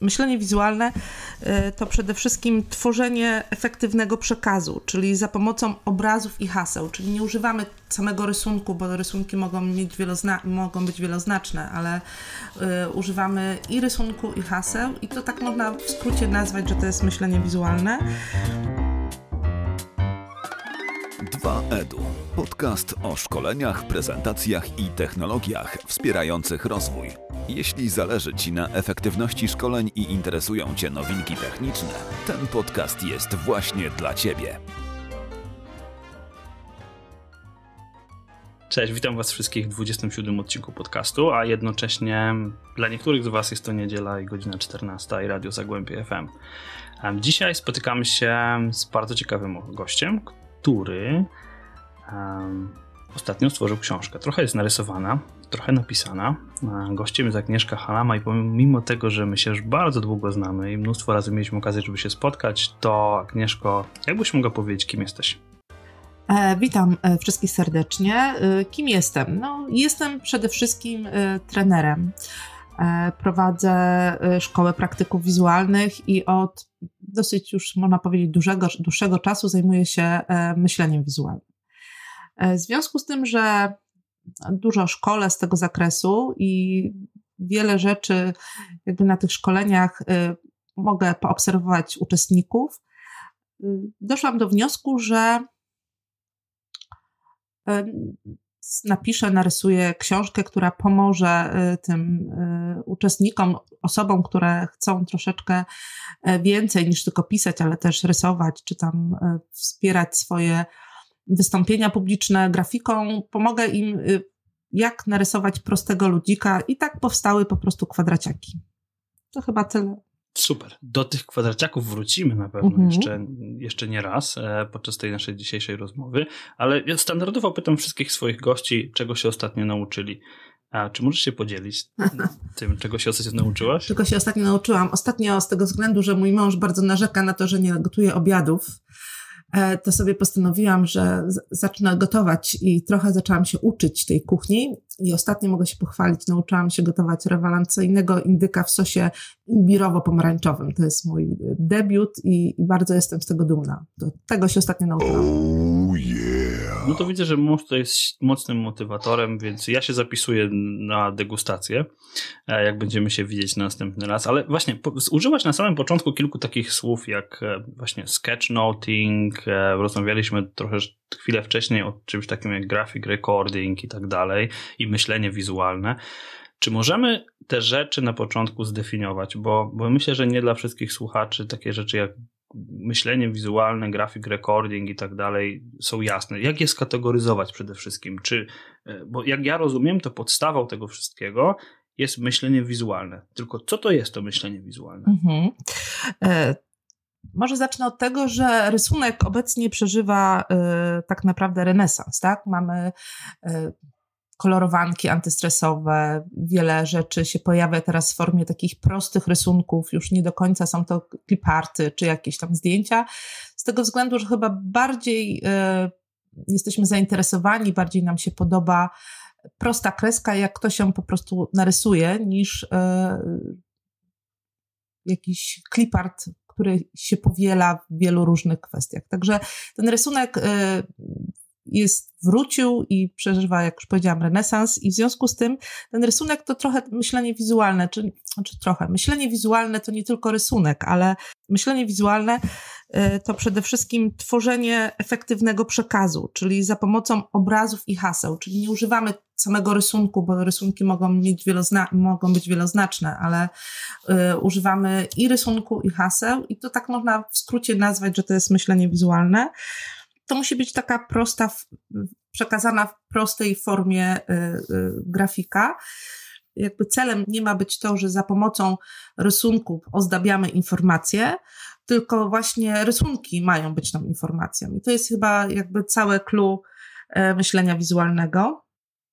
Myślenie wizualne y, to przede wszystkim tworzenie efektywnego przekazu, czyli za pomocą obrazów i haseł, czyli nie używamy samego rysunku, bo rysunki mogą, mieć wielozna- mogą być wieloznaczne, ale y, używamy i rysunku, i haseł, i to tak można w skrócie nazwać, że to jest myślenie wizualne. 2EDU. Podcast o szkoleniach, prezentacjach i technologiach wspierających rozwój. Jeśli zależy Ci na efektywności szkoleń i interesują Cię nowinki techniczne, ten podcast jest właśnie dla Ciebie. Cześć, witam Was wszystkich w 27 odcinku podcastu, a jednocześnie dla niektórych z Was jest to niedziela i godzina 14 i Radio Zagłębie FM. Dzisiaj spotykamy się z bardzo ciekawym gościem, który um, ostatnio stworzył książkę. Trochę jest narysowana, trochę napisana. Gościem jest Agnieszka Halama i pomimo tego, że my się już bardzo długo znamy i mnóstwo razy mieliśmy okazję, żeby się spotkać, to Agnieszko, jakbyś mogła powiedzieć, kim jesteś? E, witam e, wszystkich serdecznie. E, kim jestem? No, jestem przede wszystkim e, trenerem. E, prowadzę e, szkołę praktyków wizualnych i od dosyć już można powiedzieć dużego, dłuższego czasu zajmuję się myśleniem wizualnym. W związku z tym, że dużo szkole z tego zakresu i wiele rzeczy jakby na tych szkoleniach mogę poobserwować uczestników, doszłam do wniosku, że napiszę, narysuję książkę, która pomoże y, tym y, uczestnikom, osobom, które chcą troszeczkę e, więcej niż tylko pisać, ale też rysować, czy tam wspierać swoje wystąpienia publiczne grafiką. Pomogę im, y, jak narysować prostego ludzika i tak powstały po prostu kwadraciaki. To chyba tyle. Super. Do tych kwadraciaków wrócimy na pewno mhm. jeszcze, jeszcze nie raz e, podczas tej naszej dzisiejszej rozmowy, ale ja standardowo pytam wszystkich swoich gości, czego się ostatnio nauczyli. A czy możesz się podzielić tym, czego się ostatnio nauczyłaś? Czego się ostatnio nauczyłam? Ostatnio z tego względu, że mój mąż bardzo narzeka na to, że nie gotuje obiadów, to sobie postanowiłam, że zacznę gotować i trochę zaczęłam się uczyć tej kuchni. I ostatnio mogę się pochwalić, nauczyłam się gotować rewelacyjnego indyka w sosie imbirowo-pomarańczowym. To jest mój debiut i, i bardzo jestem z tego dumna. Do tego się ostatnio nauczyłam. Oh yeah. No to widzę, że mąż to jest mocnym motywatorem, więc ja się zapisuję na degustację, e, jak będziemy się widzieć następny raz. Ale właśnie, użyłaś na samym początku kilku takich słów, jak e, właśnie sketchnoting, E, rozmawialiśmy trochę chwilę wcześniej o czymś takim jak graphic recording i tak dalej i myślenie wizualne. Czy możemy te rzeczy na początku zdefiniować? Bo, bo myślę, że nie dla wszystkich słuchaczy takie rzeczy jak myślenie wizualne, graphic recording i tak dalej są jasne. Jak je skategoryzować przede wszystkim? Czy, e, bo jak ja rozumiem, to podstawą tego wszystkiego jest myślenie wizualne. Tylko co to jest to myślenie wizualne? Mhm. E, może zacznę od tego, że rysunek obecnie przeżywa y, tak naprawdę renesans, tak? Mamy y, kolorowanki antystresowe, wiele rzeczy się pojawia teraz w formie takich prostych rysunków, już nie do końca są to kliparty czy jakieś tam zdjęcia, z tego względu, że chyba bardziej y, jesteśmy zainteresowani, bardziej nam się podoba prosta kreska, jak ktoś ją po prostu narysuje, niż jakiś klipart który się powiela w wielu różnych kwestiach. Także ten rysunek y, jest, wrócił i przeżywa, jak już powiedziałam, renesans. I w związku z tym ten rysunek to trochę myślenie wizualne, czy, znaczy trochę, myślenie wizualne to nie tylko rysunek, ale myślenie wizualne y, to przede wszystkim tworzenie efektywnego przekazu, czyli za pomocą obrazów i haseł, czyli nie używamy samego rysunku, bo rysunki mogą, mieć wielozna mogą być wieloznaczne, ale y, używamy i rysunku, i haseł, i to tak można w skrócie nazwać, że to jest myślenie wizualne. To musi być taka prosta, przekazana w prostej formie y, y, grafika. Jakby celem nie ma być to, że za pomocą rysunków ozdabiamy informacje, tylko właśnie rysunki mają być tą informacją. I to jest chyba jakby całe clue e, myślenia wizualnego.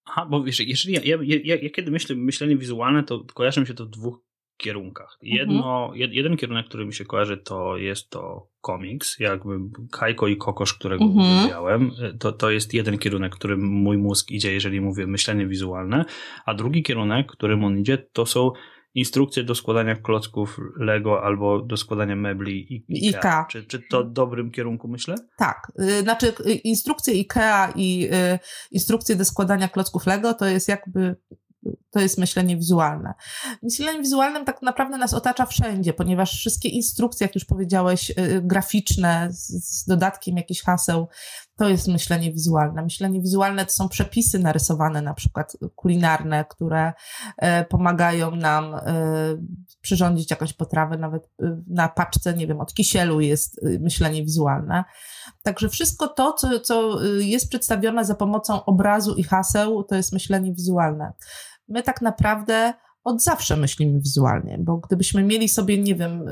Aha, bo wiesz, jeżeli ja, ja, ja, ja kiedy myślę myślenie wizualne, to kojarzy mi się to w dwóch kierunkach. Mhm. Jedno, mhm. jeden kierunek, który mi się kojarzy, to jest to komiks, jakby Kajko i Kokosz, którego mhm. uwielbiałem. To, to jest jeden kierunek, którym mój mózg idzie, jeżeli mówię myślenie wizualne, a drugi kierunek, którym on idzie, to są instrukcje do składania klocków Lego albo do składania mebli IKEA. Czy, czy to w dobrym kierunku myślę? Tak. Y, znaczy y, instrukcje IKEA i y, instrukcje do składania klocków Lego to jest jakby to jest myślenie wizualne. Myślenie wizualnym tak naprawdę nas otacza wszędzie, ponieważ wszystkie instrukcje, jak już powiedziałeś, graficzne z, dodatkiem jakichś haseł, to jest myślenie wizualne. Myślenie wizualne to są przepisy narysowane, na przykład kulinarne, które e, pomagają nam e, przyrządzić jakąś potrawę, nawet e, na paczce, nie wiem, od kisielu jest myślenie wizualne. Także wszystko to, co, co jest przedstawione za pomocą obrazu i haseł, to jest myślenie wizualne. My tak naprawdę od zawsze myślimy wizualnie, bo gdybyśmy mieli sobie, nie wiem,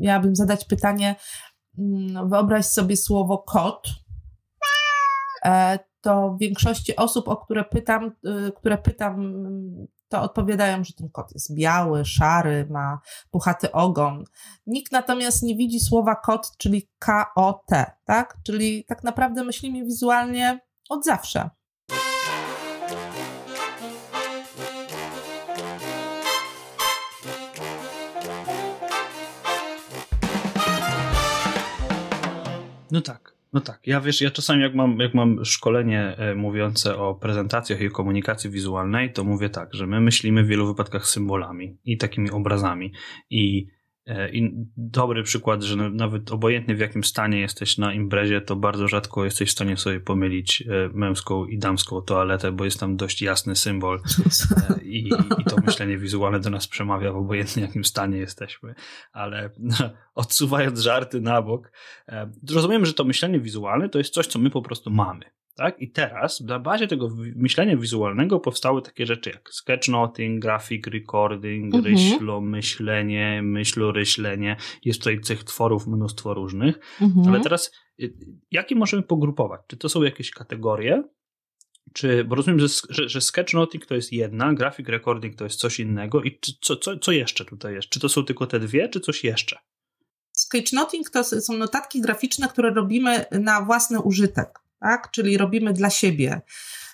miałabym zadać pytanie, mm, wyobraź sobie słowo kot, E, to w większości osób, o które pytam, y, które pytam, to odpowiadają, że ten kot jest biały, szary, ma puchaty ogon. Nikt natomiast nie widzi słowa kot, czyli K-O-T, tak? Czyli tak naprawdę myślimy wizualnie od zawsze. No tak. No tak, ja wiesz, ja czasami jak mam, jak mam szkolenie e, mówiące o prezentacjach i komunikacji wizualnej, to mówię tak, że my myślimy w wielu wypadkach symbolami i takimi obrazami i I dobry przykład, że nawet obojętnie w jakim stanie jesteś na imprezie, to bardzo rzadko jesteś w stanie sobie pomylić e, męską i damską toaletę, bo jest tam dość jasny symbol e, i, i to myślenie wizualne do nas przemawia w obojętnie jakim stanie jesteśmy. Ale odsuwając żarty na bok, rozumiem, że to myślenie wizualne to jest coś, co my po prostu mamy. Tak? I teraz na bazie tego myślenia wizualnego powstały takie rzeczy jak sketchnoting, graphic recording, mhm. ryślo, myślenie, myśloryślenie. Jest tutaj tych tworów mnóstwo różnych. Mhm. Ale teraz y, jakie możemy pogrupować? Czy to są jakieś kategorie? Czy, bo rozumiem, że, że, że sketchnoting to jest jedna, graphic recording to jest coś innego i czy, co, co, co jeszcze tutaj jest? Czy to są tylko te dwie, czy coś jeszcze? Sketchnoting to są notatki graficzne, które robimy na własny użytek tak? Czyli robimy dla siebie.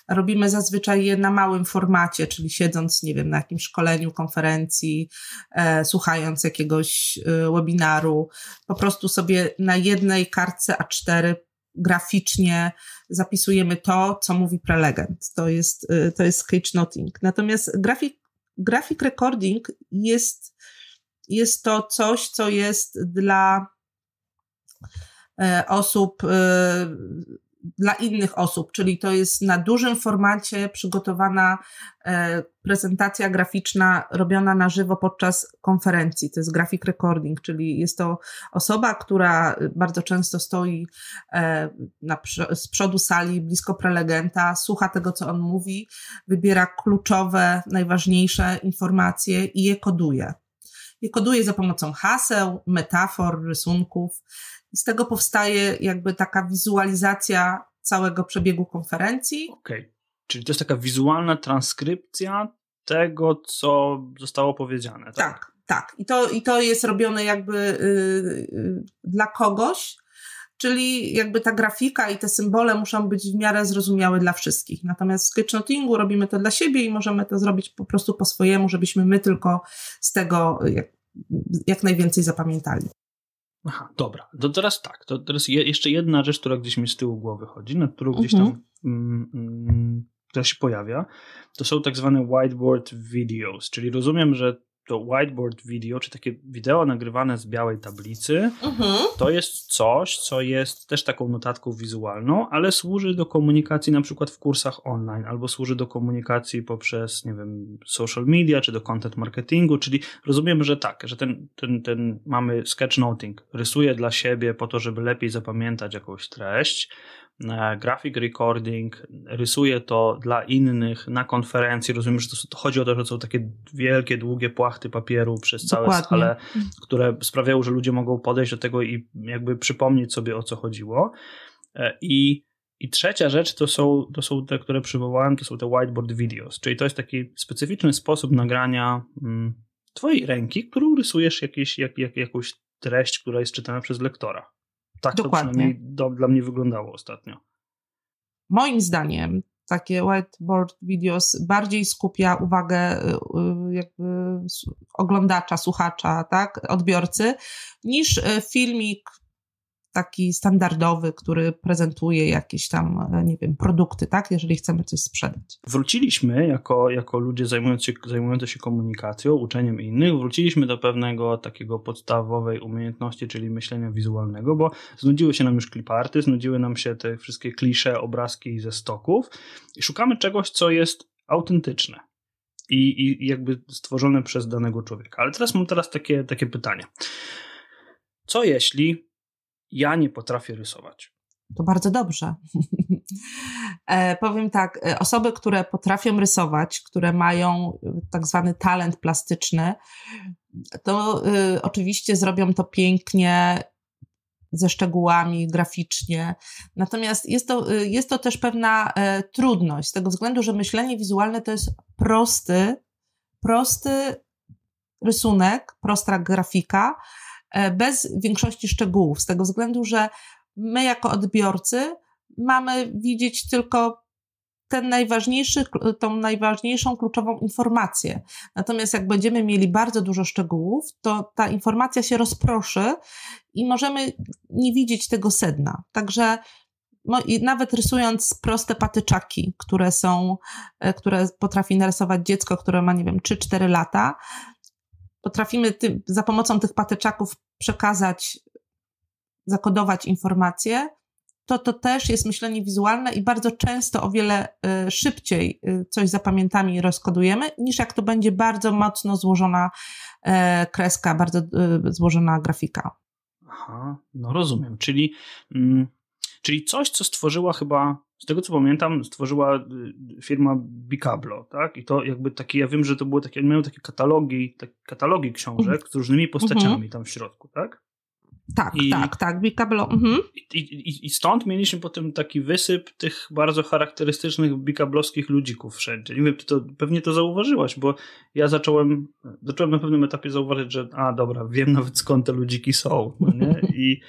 Robimy zazwyczaj je na małym formacie, czyli siedząc, nie wiem, na jakimś szkoleniu, konferencji, e, słuchając jakiegoś e, webinaru, po prostu sobie na jednej kartce A4 graficznie zapisujemy to, co mówi prelegent. To jest, e, to jest sketchnoting. Natomiast grafik, grafik recording jest, jest to coś, co jest dla e, osób e, dla innych osób, czyli to jest na dużym formacie przygotowana e, prezentacja graficzna robiona na żywo podczas konferencji. To jest graphic recording, czyli jest to osoba, która bardzo często stoi e, na, z przodu sali, blisko prelegenta, słucha tego, co on mówi, wybiera kluczowe, najważniejsze informacje i je koduje. Je koduje za pomocą haseł, metafor, rysunków. I z tego powstaje jakby taka wizualizacja całego przebiegu konferencji. Okej, okay. czyli to jest taka wizualna transkrypcja tego, co zostało powiedziane. Tak, tak. tak. I, to, I to jest robione jakby yy, dla kogoś, czyli jakby ta grafika i te symbole muszą być w miarę zrozumiałe dla wszystkich. Natomiast w sketchnotingu robimy to dla siebie i możemy to zrobić po prostu po swojemu, żebyśmy my tylko z tego jak, jak najwięcej zapamiętali. Aha, dobra. To teraz tak. To teraz je, jeszcze jedna rzecz, która gdzieś mi z tyłu głowy chodzi, na którą gdzieś tam mhm. mm, mm, która się pojawia, to są tak zwane whiteboard videos, czyli rozumiem, że to whiteboard video, czy takie wideo nagrywane z białej tablicy, mhm. to jest coś, co jest też taką notatką wizualną, ale służy do komunikacji na przykład w kursach online, albo służy do komunikacji poprzez, nie wiem, social media, czy do content marketingu, czyli rozumiem, że tak, że ten, ten, ten mamy sketchnoting, rysuje dla siebie po to, żeby lepiej zapamiętać jakąś treść, graphic recording, rysuje to dla innych na konferencji. Rozumiem, że to, chodzi o to, że są takie wielkie, długie płachty papieru przez całe Dokładnie. salę, które sprawiają, że ludzie mogą podejść do tego i jakby przypomnieć sobie o co chodziło. E, I, i trzecia rzecz to są, to są te, które przywołałem, to są te whiteboard videos, czyli to jest taki specyficzny sposób nagrania mm, twojej ręki, którą rysujesz jakieś, jak, jak, jakąś treść, która jest czytana przez lektora. Tak Dokładnie. to przynajmniej do, dla mnie wyglądało ostatnio. Moim zdaniem takie whiteboard videos bardziej skupia uwagę y, jakby oglądacza, słuchacza, tak, odbiorcy, niż filmik taki standardowy, który prezentuje jakieś tam, e, nie wiem, produkty, tak, jeżeli chcemy coś sprzedać. Wróciliśmy jako, jako ludzie zajmujący się, zajmujący się komunikacją, uczeniem innych, wróciliśmy do pewnego takiego podstawowej umiejętności, czyli myślenia wizualnego, bo znudziły się nam już kliparty, znudziły nam się te wszystkie klisze, obrazki ze stoków i szukamy czegoś, co jest autentyczne. I, i jakby stworzone przez danego człowieka. Ale teraz mam teraz takie, takie pytanie. Co jeśli ja nie potrafię rysować. To bardzo dobrze. e, powiem tak, e, osoby, które potrafią rysować, które mają e, tak zwany talent plastyczny, to y, oczywiście zrobią to pięknie, ze szczegółami, graficznie. Natomiast jest to, y, jest to też pewna e, trudność, z tego względu, że myślenie wizualne to jest prosty, prosty rysunek, prosta grafika, bez większości szczegółów, z tego względu, że my jako odbiorcy mamy widzieć tylko ten najważniejszy, tą najważniejszą kluczową informację. Natomiast jak będziemy mieli bardzo dużo szczegółów, to ta informacja się rozproszy i możemy nie widzieć tego sedna. Także no nawet rysując proste patyczaki, które są, e, które potrafi narysować dziecko, które ma, nie wiem, 3-4 lata, potrafimy ty, za pomocą tych patyczaków przekazać, zakodować informacje, to to też jest myślenie wizualne i bardzo często o wiele y, szybciej y, coś zapamiętamy i rozkodujemy, niż jak to będzie bardzo mocno złożona e, kreska, bardzo y, złożona grafika. Aha, no rozumiem. Czyli, mm, czyli coś, co stworzyła chyba z tego co pamiętam, stworzyła y, firma Bicablo, tak? I to jakby takie, ja wiem, że to były takie, miały takie katalogi, takie katalogi książek z różnymi postaciami mhm. tam w środku, tak? Tak, I, tak, tak, Bicablo. Mhm. I, i, I stąd mieliśmy potem taki wysyp tych bardzo charakterystycznych bikablowskich ludzików wszędzie. Nie wiem, ty to pewnie to zauważyłaś, bo ja zacząłem, zacząłem na pewnym etapie zauważyć, że a dobra, wiem nawet skąd te ludziki są, no nie? I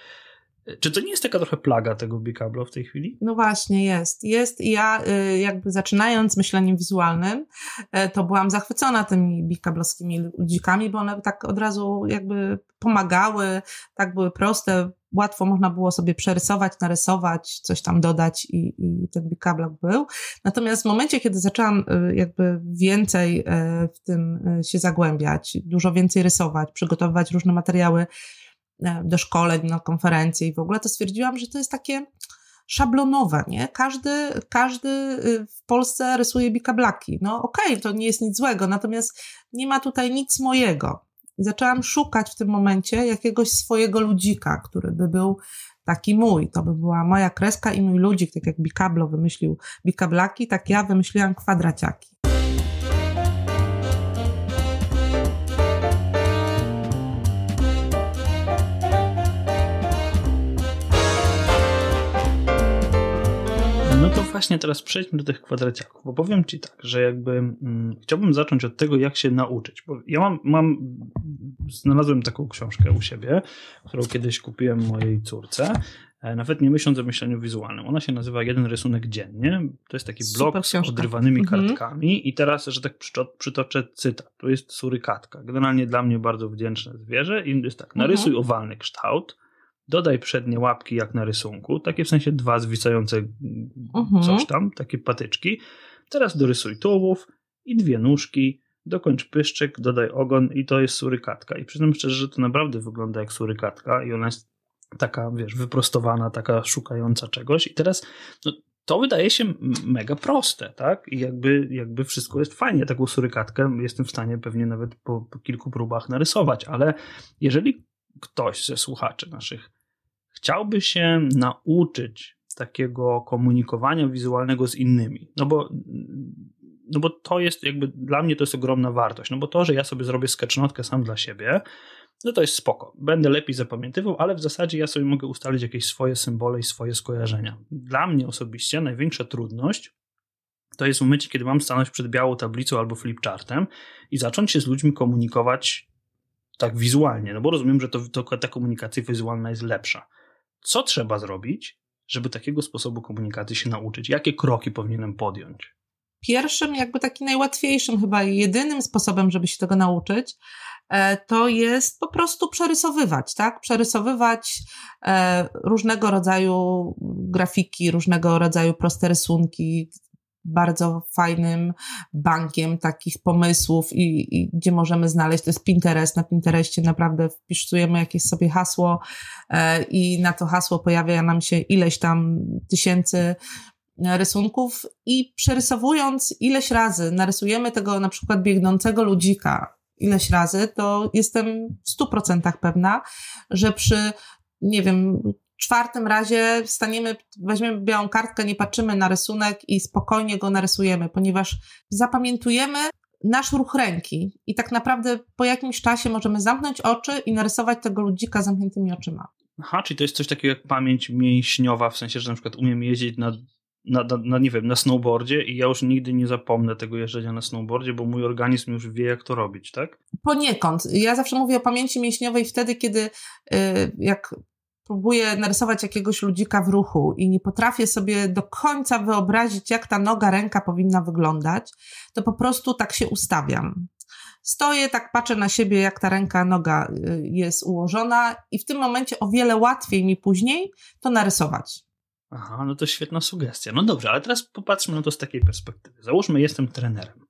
czy to nie jest taka trochę plaga tego Bicablo w tej chwili? No właśnie, jest. Jest i ja y, jakby zaczynając myśleniem wizualnym, y, to byłam zachwycona tymi Bicablowskimi ludzikami, bo one tak od razu jakby pomagały, tak były proste, łatwo można było sobie przerysować, narysować, coś tam dodać i, i ten Bicablo był. Natomiast w momencie, kiedy zaczęłam y, jakby więcej w tym się zagłębiać, dużo więcej rysować, przygotowywać różne materiały, do szkoleń, na konferencje i w ogóle, to stwierdziłam, że to jest takie szablonowe, nie? Każdy, każdy y, w Polsce rysuje bikablaki. No okej, okay, to nie jest nic złego, natomiast nie ma tutaj nic mojego. I zaczęłam szukać w tym momencie jakiegoś swojego ludzika, który by był taki mój. To by była moja kreska i mój ludzik, tak jak Bikablo wymyślił bikablaki, tak ja wymyśliłam kwadraciaki. Właśnie teraz przejdźmy do tych kwadraciaków, bo powiem Ci tak, że jakby mm, chciałbym zacząć od tego, jak się nauczyć. Bo ja mam, mam, znalazłem taką książkę u siebie, którą kiedyś kupiłem mojej córce, e, nawet nie myśląc o myśleniu wizualnym. Ona się nazywa Jeden rysunek dziennie. To jest taki blok z odrywanymi mhm. kartkami i teraz, że tak przytoczę cytat. To jest surykatka. Generalnie dla mnie bardzo wdzięczne zwierzę i jest tak, narysuj mhm. owalny kształt, dodaj przednie łapki jak na rysunku, takie w sensie dwa zwisające mhm. coś tam, takie patyczki. Teraz dorysuj tułów i dwie nóżki, dokończ pyszczyk, dodaj ogon i to jest surykatka. I przyznam szczerze, że to naprawdę wygląda jak surykatka i ona jest taka, wiesz, wyprostowana, taka szukająca czegoś. I teraz no, to wydaje się mega proste, tak? I jakby, jakby wszystko jest fajnie. Taką surykatkę jestem w stanie pewnie nawet po, po kilku próbach narysować, ale jeżeli ktoś ze słuchaczy naszych chciałby się nauczyć takiego komunikowania wizualnego z innymi, no bo, no bo to jest jakby, dla mnie to jest ogromna wartość, no bo to, że ja sobie zrobię sketchnotkę sam dla siebie, no to jest spoko. Będę lepiej zapamiętywał, ale w zasadzie ja sobie mogę ustalić jakieś swoje symbole i swoje skojarzenia. Dla mnie osobiście największa trudność to jest w momencie, kiedy mam stanąć przed białą tablicą albo flipchartem i zacząć się z ludźmi komunikować tak wizualnie, no bo rozumiem, że to, to, ta komunikacja wizualna jest lepsza. Co trzeba zrobić, żeby takiego sposobu komunikacji się nauczyć? Jakie kroki powinienem podjąć? pierwszym, jakby taki najłatwiejszym, chyba jedynym sposobem, żeby się tego nauczyć, e, to jest po prostu przerysowywać, tak? Przerysowywać e, różnego rodzaju grafiki, różnego rodzaju proste rysunki, bardzo fajnym bankiem takich pomysłów i, i, gdzie możemy znaleźć, to jest Pinterest. Na Pinterestie naprawdę wpisujemy jakieś sobie hasło e, i na to hasło pojawia nam się ileś tam tysięcy rysunków i przerysowując ileś razy, narysujemy tego na przykład biegnącego ludzika ileś razy, to jestem w stu procentach pewna, że przy nie wiem, czwartym razie staniemy, weźmiemy białą kartkę, nie patrzymy na rysunek i spokojnie go narysujemy, ponieważ zapamiętujemy nasz ruch ręki i tak naprawdę po jakimś czasie możemy zamknąć oczy i narysować tego ludzika zamkniętymi oczyma. Aha, czyli to jest coś takiego jak pamięć mięśniowa, w sensie, że na przykład umiem jeździć na, na, na, na, nie wiem, na snowboardzie i ja już nigdy nie zapomnę tego jeżdżenia na snowboardzie, bo mój organizm już wie, jak to robić, tak? Poniekąd. Ja zawsze mówię o pamięci mięśniowej wtedy, kiedy yy, jak próbuję narysować jakiegoś ludzika w ruchu i nie potrafię sobie do końca wyobrazić, jak ta noga, ręka powinna wyglądać, to po prostu tak się ustawiam. Stoję, tak patrzę na siebie, jak ta ręka, noga y, jest ułożona, i w tym momencie o wiele łatwiej mi później to narysować. Aha, no to świetna sugestia. No dobrze, ale teraz popatrzmy na to z takiej perspektywy. Załóżmy, jestem trenerem.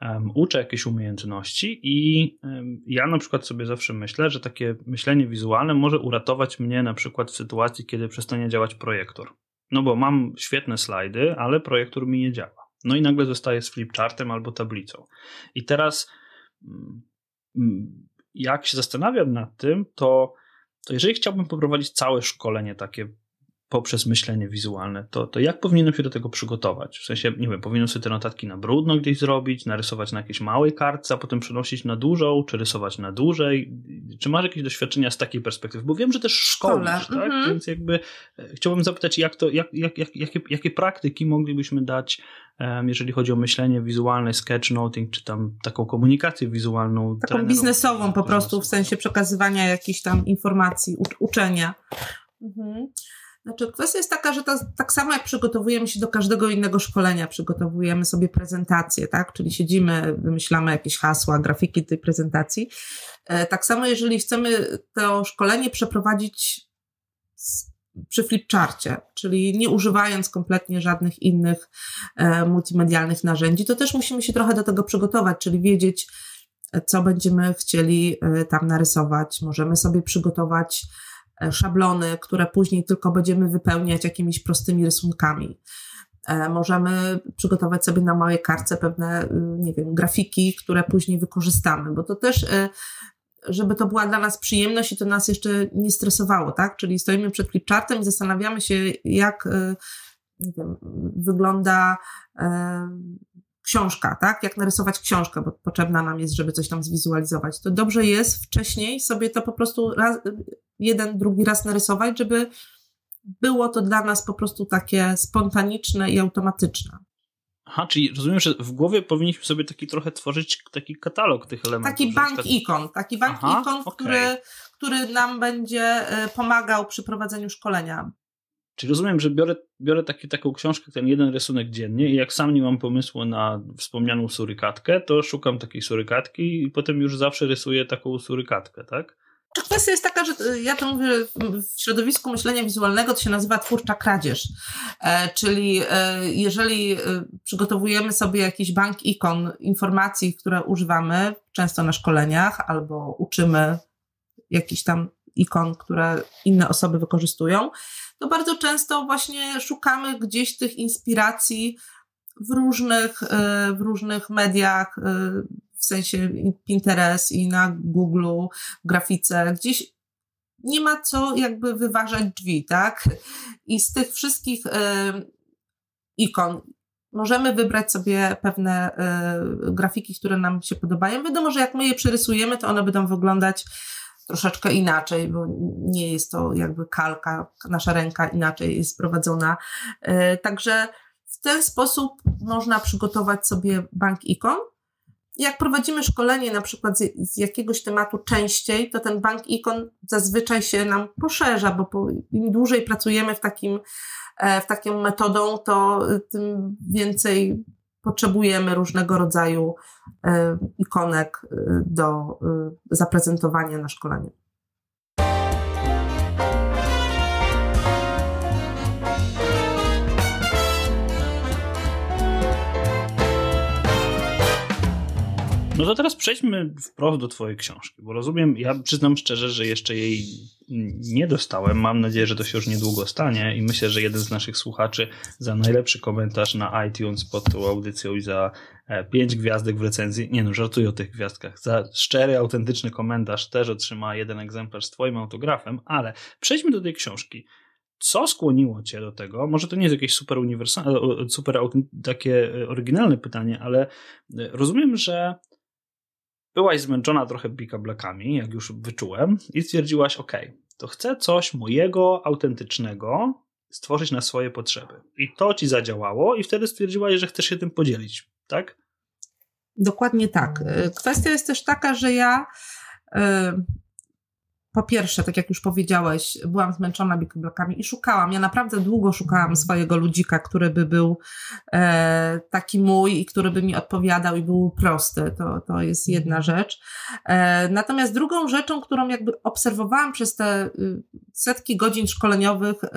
Um, uczę jakieś umiejętności i um, ja na przykład sobie zawsze myślę, że takie myślenie wizualne może uratować mnie na przykład w sytuacji, kiedy przestanie działać projektor. No bo mam świetne slajdy, ale projektor mi nie działa. No i nagle zostaję z flipchartem albo tablicą. I teraz um, jak się zastanawiam nad tym, to, to jeżeli chciałbym poprowadzić całe szkolenie takie poprzez myślenie wizualne, to, to jak powinienem się do tego przygotować? W sensie, nie wiem, powinienem sobie te notatki na brudno gdzieś zrobić, narysować na jakiejś małej kartce, a potem przenosić na dużą, czy rysować na dłużej? Czy masz jakieś doświadczenia z takiej perspektywy? Bo wiem, że też szkolisz, tak? Mhm. Więc jakby e, chciałbym zapytać, jak to, jak, jak, jak, jakie, jakie praktyki moglibyśmy dać, um, jeżeli chodzi o myślenie wizualne, sketchnoting, czy tam taką komunikację wizualną? Taką biznesową po prostu, w sensie przekazywania jakichś tam informacji, uczenia. Mhm. Znaczy, kwestia jest taka, że to, tak samo jak przygotowujemy się do każdego innego szkolenia, przygotowujemy sobie prezentację, tak? Czyli siedzimy, wymyślamy jakieś hasła, grafiki tej prezentacji. E, tak samo, jeżeli chcemy to szkolenie przeprowadzić przy flipcharcie, czyli nie używając kompletnie żadnych innych e, multimedialnych narzędzi, to też musimy się trochę do tego przygotować, czyli wiedzieć, co będziemy chcieli e, tam narysować. Możemy sobie przygotować E, szablony, które później tylko będziemy wypełniać jakimiś prostymi rysunkami. E, możemy przygotować sobie na małej kartce pewne, y, nie wiem, grafiki, które później wykorzystamy, bo to też, y, żeby to była dla nas przyjemność i to nas jeszcze nie stresowało, tak? Czyli stoimy przed flipchartem i zastanawiamy się, jak, nie wiem, wygląda e, książka, tak? Jak narysować książkę, bo potrzebna nam jest, żeby coś tam zwizualizować. To dobrze jest wcześniej sobie to po prostu raz, jeden, drugi raz narysować, żeby było to dla nas po prostu takie spontaniczne i automatyczne. Aha, czyli rozumiem, że w głowie powinniśmy sobie taki trochę tworzyć taki katalog tych elementów. Taki bank przykład... ikon, taki bank Aha, ikon, okay. który, który nam będzie e, pomagał przy prowadzeniu szkolenia. Czyli rozumiem, że biorę, biorę taki, taką książkę, ten jeden rysunek dziennie i jak sam nie mam pomysłu na wspomnianą surykatkę, to szukam takiej surykatki i potem już zawsze rysuję taką surykatkę, tak? Kwestia jest taka, że y, ja to mówię, w środowisku myślenia wizualnego to się nazywa twórcza kradzież. E, czyli e, jeżeli e, przygotowujemy sobie jakiś bank ikon, informacji, które używamy często na szkoleniach, albo uczymy jakiś tam ikon, które inne osoby wykorzystują, to bardzo często właśnie szukamy gdzieś tych inspiracji w różnych, e, w różnych mediach, e, w sensie Pinterest i na Google, w grafice, gdzieś nie ma co jakby wyważać drzwi, tak? I z tych wszystkich e, ikon możemy wybrać sobie pewne grafiki, które nam się podobają. Wiadomo, że jak my je przerysujemy, to one będą wyglądać troszeczkę inaczej, bo nie jest to jakby kalka, nasza ręka inaczej jest prowadzona. E, także w ten sposób można przygotować sobie bank ikon. Jak prowadzimy szkolenie na przykład z, z jakiegoś tematu częściej, to ten bank ikon zazwyczaj się nam poszerza, bo po, im dłużej pracujemy w takim, e, w taką metodą, to tym więcej potrzebujemy różnego rodzaju ikonek do zaprezentowania na szkoleniu. No to teraz przejdźmy wprost do Twojej książki, bo rozumiem, ja przyznam szczerze, że jeszcze jej nie dostałem. Mam nadzieję, że to się już niedługo stanie i myślę, że jeden z naszych słuchaczy za najlepszy komentarz na iTunes pod tą audycją i za e, pięć gwiazdek w recenzji, nie no, żartuję o tych gwiazdkach, za szczery, autentyczny komentarz też otrzyma jeden egzemplarz z Twoim autografem, ale przejdźmy do tej książki. Co skłoniło cię do tego? Może to nie jest jakieś super uniwersalne, super takie e, oryginalne pytanie, ale e, rozumiem, że byłaś zmęczona trochę bikablakami, jak już wyczułem, i stwierdziłaś, ok, to chcę coś mojego, autentycznego stworzyć na swoje potrzeby. I to ci zadziałało i wtedy stwierdziłaś, że chcesz się tym podzielić, tak? Dokładnie tak. Kwestia jest też taka, że ja e, po pierwsze, tak jak już powiedziałeś, byłam zmęczona bikoblokami i szukałam. Ja naprawdę długo szukałam swojego ludzika, który by był e, taki mój i który by mi odpowiadał i był prosty. To, to jest jedna rzecz. E, natomiast drugą rzeczą, którą jakby obserwowałam przez te y, setki godzin szkoleniowych, y,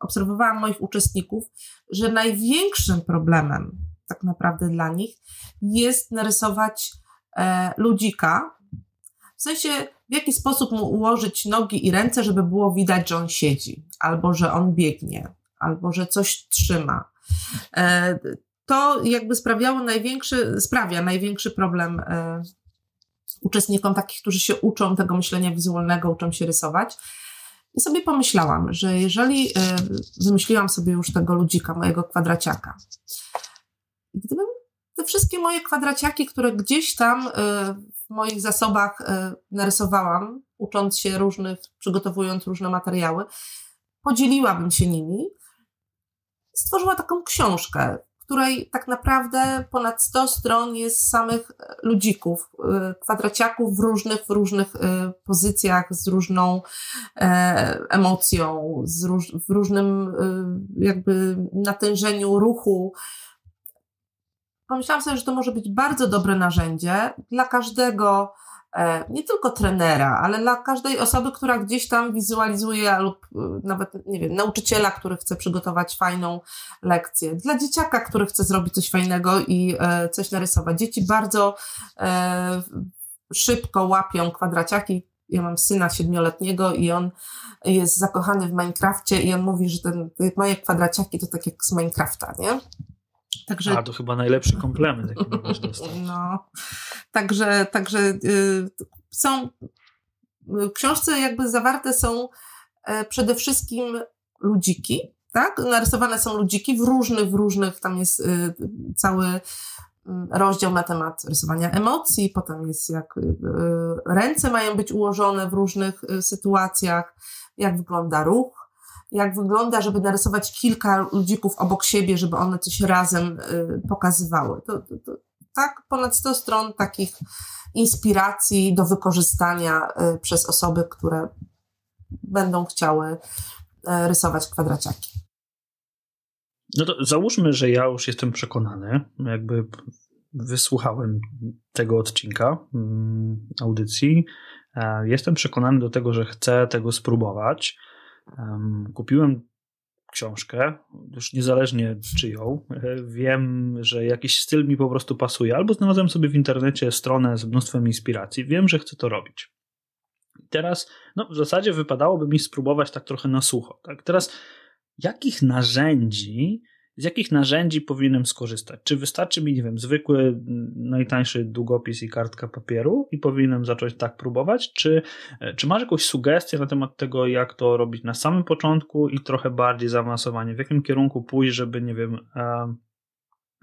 obserwowałam moich uczestników, że największym problemem tak naprawdę dla nich jest narysować e, ludzika. W sensie w jaki sposób mu ułożyć nogi i ręce, żeby było widać, że on siedzi, albo że on biegnie, albo że coś trzyma. E, to jakby sprawiało największy, sprawia największy problem e, uczestnikom takich, którzy się uczą tego myślenia wizualnego, uczą się rysować. I sobie pomyślałam, że jeżeli e, wymyśliłam sobie już tego ludzika, mojego kwadraciaka, gdybym te wszystkie moje kwadraciaki, które gdzieś tam w moich zasobach e, narysowałam, ucząc się różnych, przygotowując różne materiały, podzieliłabym się nimi. Stworzyła taką książkę, której tak naprawdę ponad 100 stron jest samych ludzików, e, kwadraciaków w różnych, w różnych e, pozycjach, z różną emocją, z róż, w różnym jakby natężeniu ruchu, pomyślałam sobie, że to może być bardzo dobre narzędzie dla każdego, e, nie tylko trenera, ale dla każdej osoby, która gdzieś tam wizualizuje lub e, nawet, nie wiem, nauczyciela, który chce przygotować fajną lekcję, dla dzieciaka, który chce zrobić coś fajnego i e, coś narysować. Dzieci bardzo szybko łapią kwadraciaki. Ja mam syna siedmioletniego i on jest zakochany w Minecrafcie i on mówi, że ten, moje kwadraciaki to tak jak z Minecrafta, nie? Także, A, to chyba najlepszy komplement, jaki możesz dostać. No, także, także y, są, w książce jakby zawarte są e, przede wszystkim ludziki, tak? Narysowane są ludziki w różnych, w różnych, tam jest y, cały mm, rozdział na temat rysowania emocji, potem jest jak y, ręce mają być ułożone w różnych sytuacjach, jak wygląda ruch, jak wygląda, żeby narysować kilka ludzików obok siebie, żeby one coś razem y, pokazywały. To, to, to, tak, ponad 100 stron takich inspiracji do wykorzystania y, przez osoby, które będą chciały y, rysować kwadraciaki. No to załóżmy, że ja już jestem przekonany, jakby wysłuchałem tego odcinka mm, audycji. E, jestem przekonany do tego, że chcę tego spróbować. Kupiłem książkę, już niezależnie czyją. E, wiem, że jakiś styl mi po prostu pasuje, albo znalazłem sobie w internecie stronę z mnóstwem inspiracji. Wiem, że chcę to robić. Teraz, no w zasadzie wypadałoby mi spróbować tak trochę na sucho. Tak? Teraz, jakich narzędzi z jakich narzędzi powinienem skorzystać? Czy wystarczy mi, nie wiem, zwykły, najtańszy długopis i kartka papieru i powinienem zacząć tak próbować? Czy, e, czy masz jakąś sugestię na temat tego, jak to robić na samym początku i trochę bardziej zaawansowanie? W jakim kierunku pójść, żeby, nie wiem,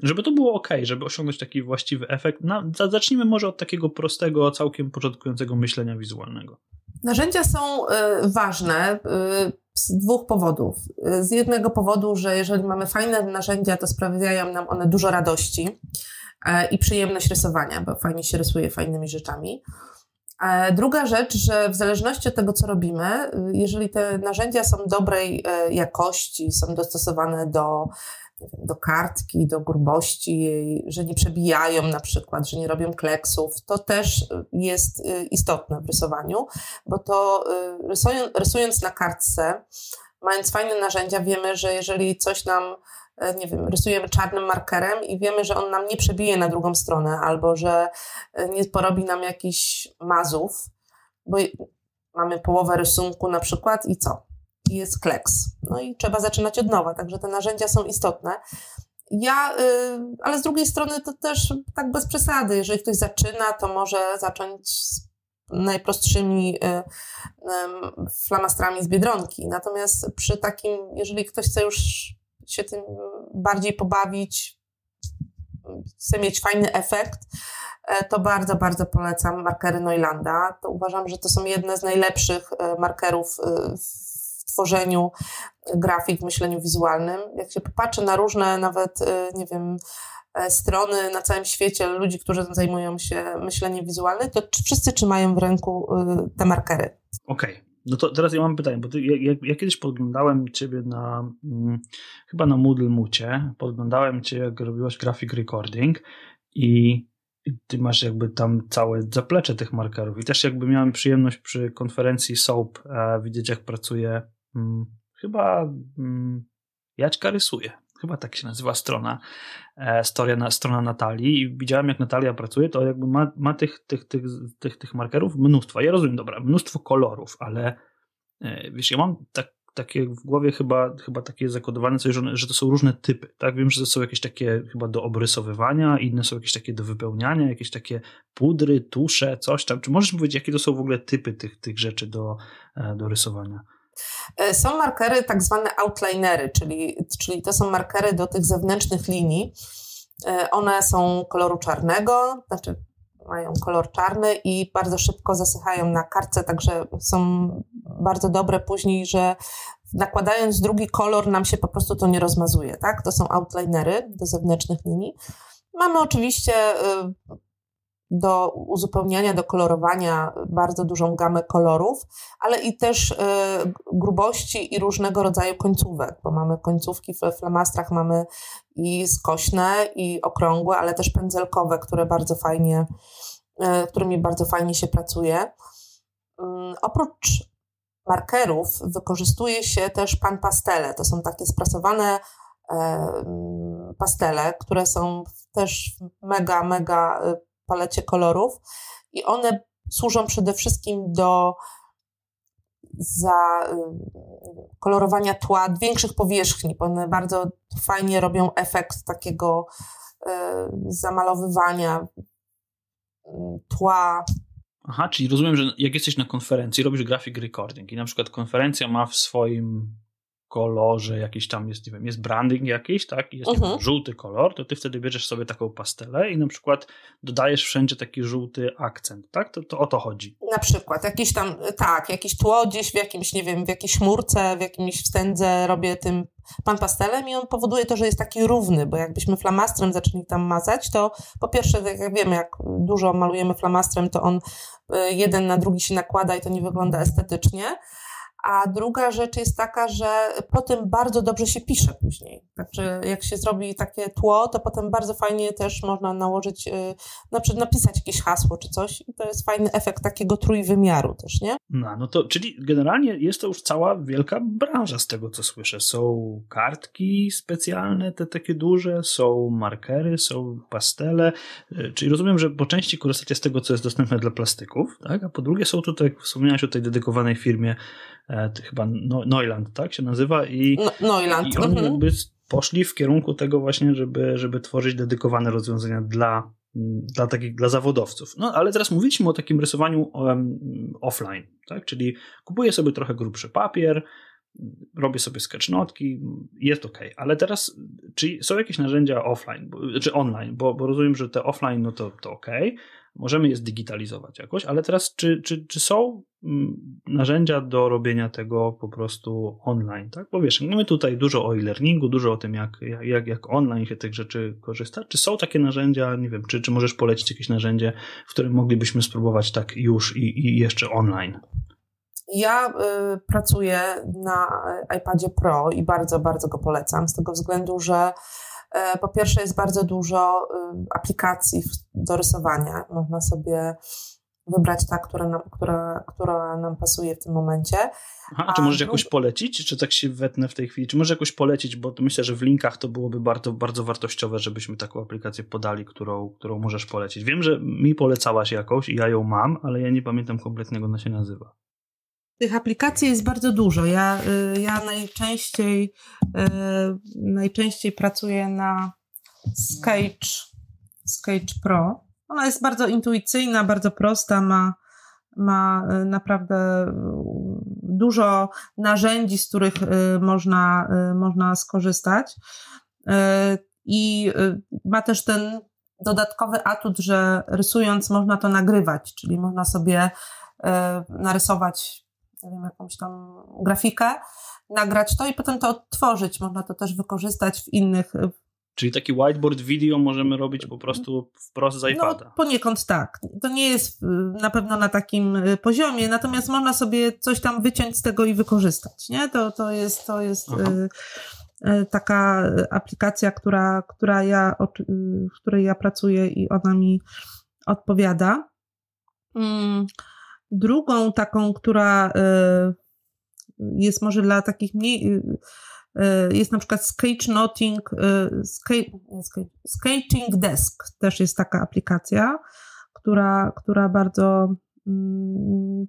żeby to było ok, żeby osiągnąć taki właściwy efekt? zacznijmy może od takiego prostego, całkiem początkującego myślenia wizualnego. Narzędzia są y, ważne. Z dwóch powodów. Z jednego powodu, że jeżeli mamy fajne narzędzia, to sprawiają nam one dużo radości e, i przyjemność rysowania, bo fajnie się rysuje fajnymi rzeczami. E, druga rzecz, że w zależności od tego, co robimy, jeżeli te narzędzia są dobrej e, jakości, są dostosowane do do kartki, do grubości, że nie przebijają na przykład, że nie robią kleksów, to też jest y, istotne w rysowaniu, bo to y, rysując, na kartce, mając fajne narzędzia, wiemy, że jeżeli coś nam nie wiem, rysujemy czarnym markerem i wiemy, że on nam nie przebije na drugą stronę, albo że nie porobi nam jakichś mazów, bo mamy połowę rysunku na przykład i co? Jest kleks. No i trzeba zaczynać od nowa, także te narzędzia są istotne. Ja, y, ale z drugiej strony to też tak bez przesady. Jeżeli ktoś zaczyna, to może zacząć z najprostszymi y, flamastrami z biedronki. Natomiast przy takim, jeżeli ktoś chce już się tym bardziej pobawić, chce mieć fajny efekt, e, to bardzo, bardzo polecam markery Neulanda. To uważam, że to są jedne z najlepszych e, markerów e, w tworzeniu grafik, myśleniu wizualnym. Jak się popatrzy na różne nawet, nie wiem, strony na całym świecie ludzi, którzy zajmują się myśleniem wizualnym, to wszyscy trzymają w ręku te markery. Okej. Okay. No to teraz ja mam pytanie, bo ty, ja, ja, kiedyś podglądałem ciebie na, hmm, chyba na Moodle Mucie, podglądałem cię jak robiłaś graphic recording i ty masz jakby tam całe zaplecze tych markerów i też jakby miałem przyjemność przy konferencji SOAP e, widzieć jak pracuje chyba hmm, Jaćka rysuje, chyba tak się nazywa strona, e, storia, strona Natalii i widziałem jak Natalia pracuje, to jakby ma, ma tych, tych, tych, tych, tych markerów mnóstwo. Ja rozumiem, dobra, mnóstwo kolorów, ale e, wiesz, ja mam tak, takie w głowie chyba, chyba takie zakodowane coś, że, że to są różne typy, tak? Wiem, że to są jakieś takie chyba do obrysowywania, inne są jakieś takie do wypełniania, jakieś takie pudry, tusze, coś tam. Czy możesz powiedzieć, jakie to są w ogóle typy tych, tych rzeczy do, e, do rysowania? E, są markery tak zwane outlinery, czyli, czyli to są markery do tych zewnętrznych linii. E, one są koloru czarnego, znaczy mają kolor czarny i bardzo szybko zasychają na kartce, także są bardzo dobre później, że nakładając drugi kolor nam się po prostu to nie rozmazuje, tak? To są outlinery do zewnętrznych linii. Mamy oczywiście y, do uzupełniania, do kolorowania bardzo dużą gamę kolorów, ale i też y, grubości i różnego rodzaju końcówek, bo mamy końcówki w flamastrach, mamy i skośne, i okrągłe, ale też pędzelkowe, które bardzo fajnie, y, którymi bardzo fajnie się pracuje. Y, oprócz markerów wykorzystuje się też pan pastele. To są takie sprasowane pastele, które są też mega, mega palecie kolorów i one służą przede wszystkim do za y, kolorowania tła większych powierzchni, bo one bardzo fajnie robią efekt takiego y, zamalowywania y, tła. Aha, czyli rozumiem, że jak jesteś na konferencji, robisz graphic recording i na przykład konferencja ma w swoim kolorze jakiś tam jest, nie wiem, jest branding jakiś, tak, jest uh -huh. żółty kolor, to ty wtedy bierzesz sobie taką pastelę i na przykład dodajesz wszędzie taki żółty akcent, tak? To, to o to chodzi. Na przykład jakiś tam, tak, jakieś tło gdzieś w jakimś, nie wiem, w jakiejś chmurce, w jakimś wstędze robię tym pan pastelem i on powoduje to, że jest taki równy, bo jakbyśmy flamastrem zaczęli tam mazać, to po pierwsze, jak wiemy, jak dużo malujemy flamastrem, to on y, jeden na drugi się nakłada i to nie wygląda estetycznie, a druga rzecz jest taka, że potem bardzo dobrze się pisze później. Także jak się zrobi takie tło, to potem bardzo fajnie też można nałożyć, na przykład napisać jakieś hasło czy coś i to jest fajny efekt takiego trójwymiaru też, nie? No, no to, czyli generalnie jest to już cała wielka branża z tego, co słyszę. Są kartki specjalne, te takie duże, są markery, są pastele, y, czyli rozumiem, że po części korzystacie z tego, co jest dostępne dla plastyków, tak? a po drugie są tutaj, wspomniałeś o tej dedykowanej firmie E, chyba Neuland, tak się nazywa i, no, Neuland. i oni mhm. jakby poszli w kierunku tego właśnie, żeby, żeby tworzyć dedykowane rozwiązania dla, dla takich, dla zawodowców. No ale teraz mówiliśmy o takim rysowaniu offline, tak, czyli kupuję sobie trochę grubszy papier, robię sobie sketchnotki, jest ok. Ale teraz, czy są jakieś narzędzia offline, czy online, bo, bo rozumiem, że te offline, no to, to ok, możemy je zdigitalizować jakoś, ale teraz czy, czy, czy są mm, narzędzia do robienia tego po prostu online, tak? Bo wiesz, mamy tutaj dużo o e-learningu, dużo o tym, jak, jak, jak online się tych rzeczy korzysta. Czy są takie narzędzia, nie wiem, czy, czy możesz polecić jakieś narzędzie, w którym moglibyśmy spróbować tak już i, i jeszcze online? Ja y, pracuję na iPadzie Pro i bardzo, bardzo go polecam, z tego względu, że po pierwsze jest bardzo dużo y, aplikacji do rysowania. Można sobie wybrać ta, która nam, która, która nam pasuje w tym momencie. Aha, a czy możesz jakoś polecić, czy tak się wetnę w tej chwili? Czy możesz jakoś polecić, bo myślę, że w linkach to byłoby bardzo, bardzo wartościowe, żebyśmy taką aplikację podali, którą, którą możesz polecić. Wiem, że mi polecałaś jakąś i ja ją mam, ale ja nie pamiętam kompletnie, jak ona się nazywa. Tych aplikacji jest bardzo dużo. Ja, y, ja najczęściej, y, najczęściej pracuję na Sketch, Sketch Pro. Ona jest bardzo intuicyjna, bardzo prosta, ma, ma y, naprawdę dużo narzędzi, z których można, można skorzystać. I ma też ten dodatkowy atut, że rysując można to nagrywać, czyli można sobie narysować nie wiem, jakąś tam grafikę, nagrać to i potem to odtworzyć. Można to też wykorzystać w innych. Y, Czyli taki whiteboard video możemy robić po prostu wprost z no, iPada. No, poniekąd tak. To nie jest y, na pewno na takim y, poziomie, natomiast można sobie coś tam wyciąć z tego i wykorzystać. Nie? To, to jest, to jest taka aplikacja, która, która ja, w której ja pracuję i ona mi odpowiada. Hmm. Drugą taką, która y, jest może dla takich mniej, y, y, jest na przykład Sketchnoting, Sketching Desk, też jest taka aplikacja, która, która bardzo mm,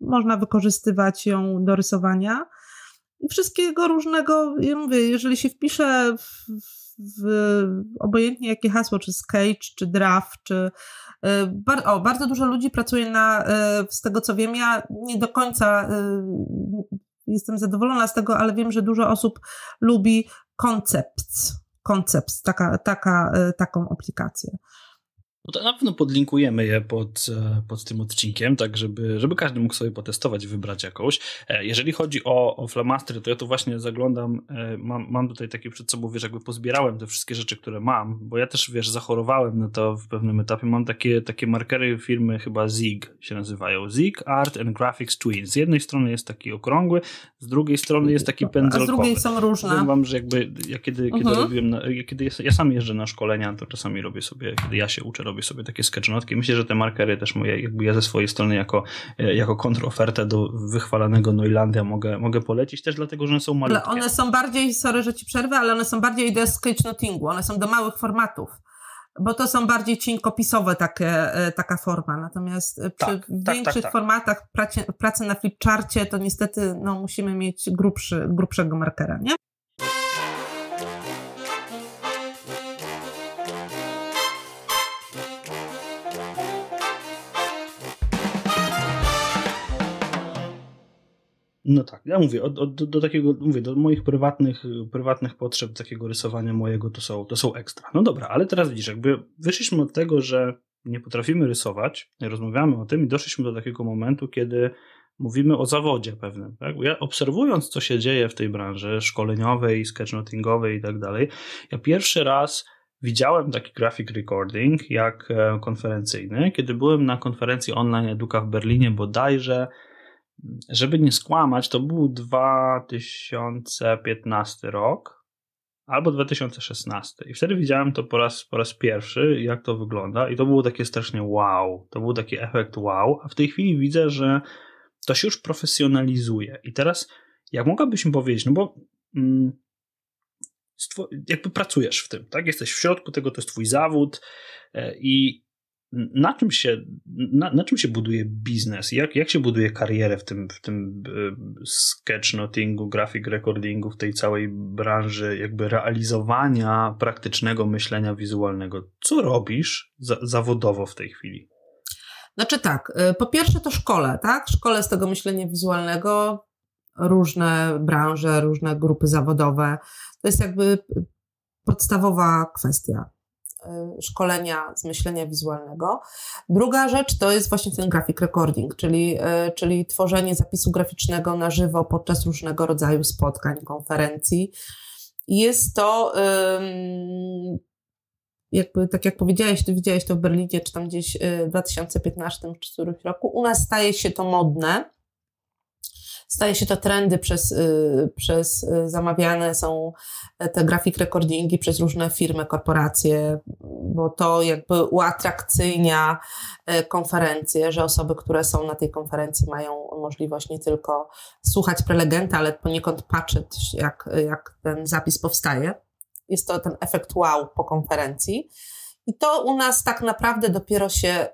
można wykorzystywać ją do rysowania. I wszystkiego różnego, ja mówię, jeżeli się wpisze w, w obojętnie jakie hasło, czy sketch, czy draft, czy bar, o, bardzo dużo ludzi pracuje na, e, z tego co wiem, ja nie do końca e, jestem zadowolona z tego, ale wiem, że dużo osób lubi koncept, koncept, taka, taka, taką aplikację. No to na pewno podlinkujemy je pod, e, pod tym odcinkiem, tak żeby, żeby każdy mógł sobie potestować, wybrać jakąś. E, jeżeli chodzi o, o flamastry, to ja tu właśnie zaglądam, e, mam, mam tutaj takie przed sobą, wiesz, jakby pozbierałem te wszystkie rzeczy, które mam, bo ja też, wiesz, zachorowałem na to w pewnym etapie. Mam takie, takie markery firmy chyba ZIG się nazywają. ZIG Art and Graphics Twin. Z jednej strony jest taki okrągły, z drugiej strony jest taki pędzelkowy. A z drugiej są różne. Powiem wam, że jakby ja kiedy, kiedy uh-huh. robiłem, na, kiedy ja sam jeżdżę na szkolenia, to czasami robię sobie, kiedy ja się uczę, robię sobie takie sketchnotki. Myślę, że te markery też moje, jakby ja ze swojej strony jako, e, jako kontrofertę do wychwalanego Noilandia mogę, mogę polecić też dlatego, że one są malutkie. Ale one są bardziej, sorry, że ci przerwę, ale one są bardziej do sketchnotingu, one są do małych formatów bo to są bardziej cienkopisowe takie, e, taka forma. Natomiast przy tak, tak, większych tak, tak, formatach pracy, pracy na flipcharcie to niestety no, musimy mieć grubszy, grubszego markera, nie? No tak, ja mówię, od, od, do, takiego, mówię, do moich prywatnych, prywatnych potrzeb takiego rysowania mojego to są, to są ekstra. No dobra, ale teraz widzisz, jakby wyszliśmy od tego, że nie potrafimy rysować, rozmawiamy o tym i doszliśmy do takiego momentu, kiedy mówimy o zawodzie pewnym. Tak? Ja obserwując, co się dzieje w tej branży szkoleniowej, sketchnotingowej i tak dalej, ja pierwszy raz widziałem taki graphic recording jak e, konferencyjny, kiedy byłem na konferencji online Eduka w Berlinie bodajże żeby nie skłamać, to był 2015 rok albo 2016. I wtedy widziałem to po raz, po raz pierwszy, jak to wygląda, i to było takie strasznie wow. To był taki efekt wow. A w tej chwili widzę, że to się już profesjonalizuje. I teraz, jak mogłabyś mi powiedzieć, no bo. Mm, jakby pracujesz w tym, tak? Jesteś w środku tego, to jest twój zawód e, i na czym się, na, na, czym się buduje biznes? Jak, jak się buduje karierę w tym, w tym e, sketchnotingu, graphic recordingu, w tej całej branży jakby realizowania praktycznego myślenia wizualnego? Co robisz za, zawodowo w tej chwili? Znaczy tak, e, po pierwsze to szkole, tak? Szkole z tego myślenia wizualnego, różne branże, różne grupy zawodowe. To jest jakby podstawowa kwestia. Y, szkolenia z myślenia wizualnego. Druga rzecz to jest właśnie ten graphic recording, czyli, y, czyli tworzenie zapisu graficznego na żywo podczas różnego rodzaju spotkań, konferencji. Jest to jakby, tak jak powiedziałeś, ty widziałeś to w Berlinie, czy tam gdzieś y, w 2015 czy którymś roku, u nas staje się to modne, staje się to trendy przez, y, przez y, zamawiane są te grafik recordingi przez różne firmy, korporacje, bo to jakby uatrakcyjnia y, konferencje, że osoby, które są na tej konferencji mają możliwość nie tylko słuchać prelegenta, ale poniekąd patrzeć, jak, jak ten zapis powstaje. Jest to ten efekt wow po konferencji. I to u nas tak naprawdę dopiero się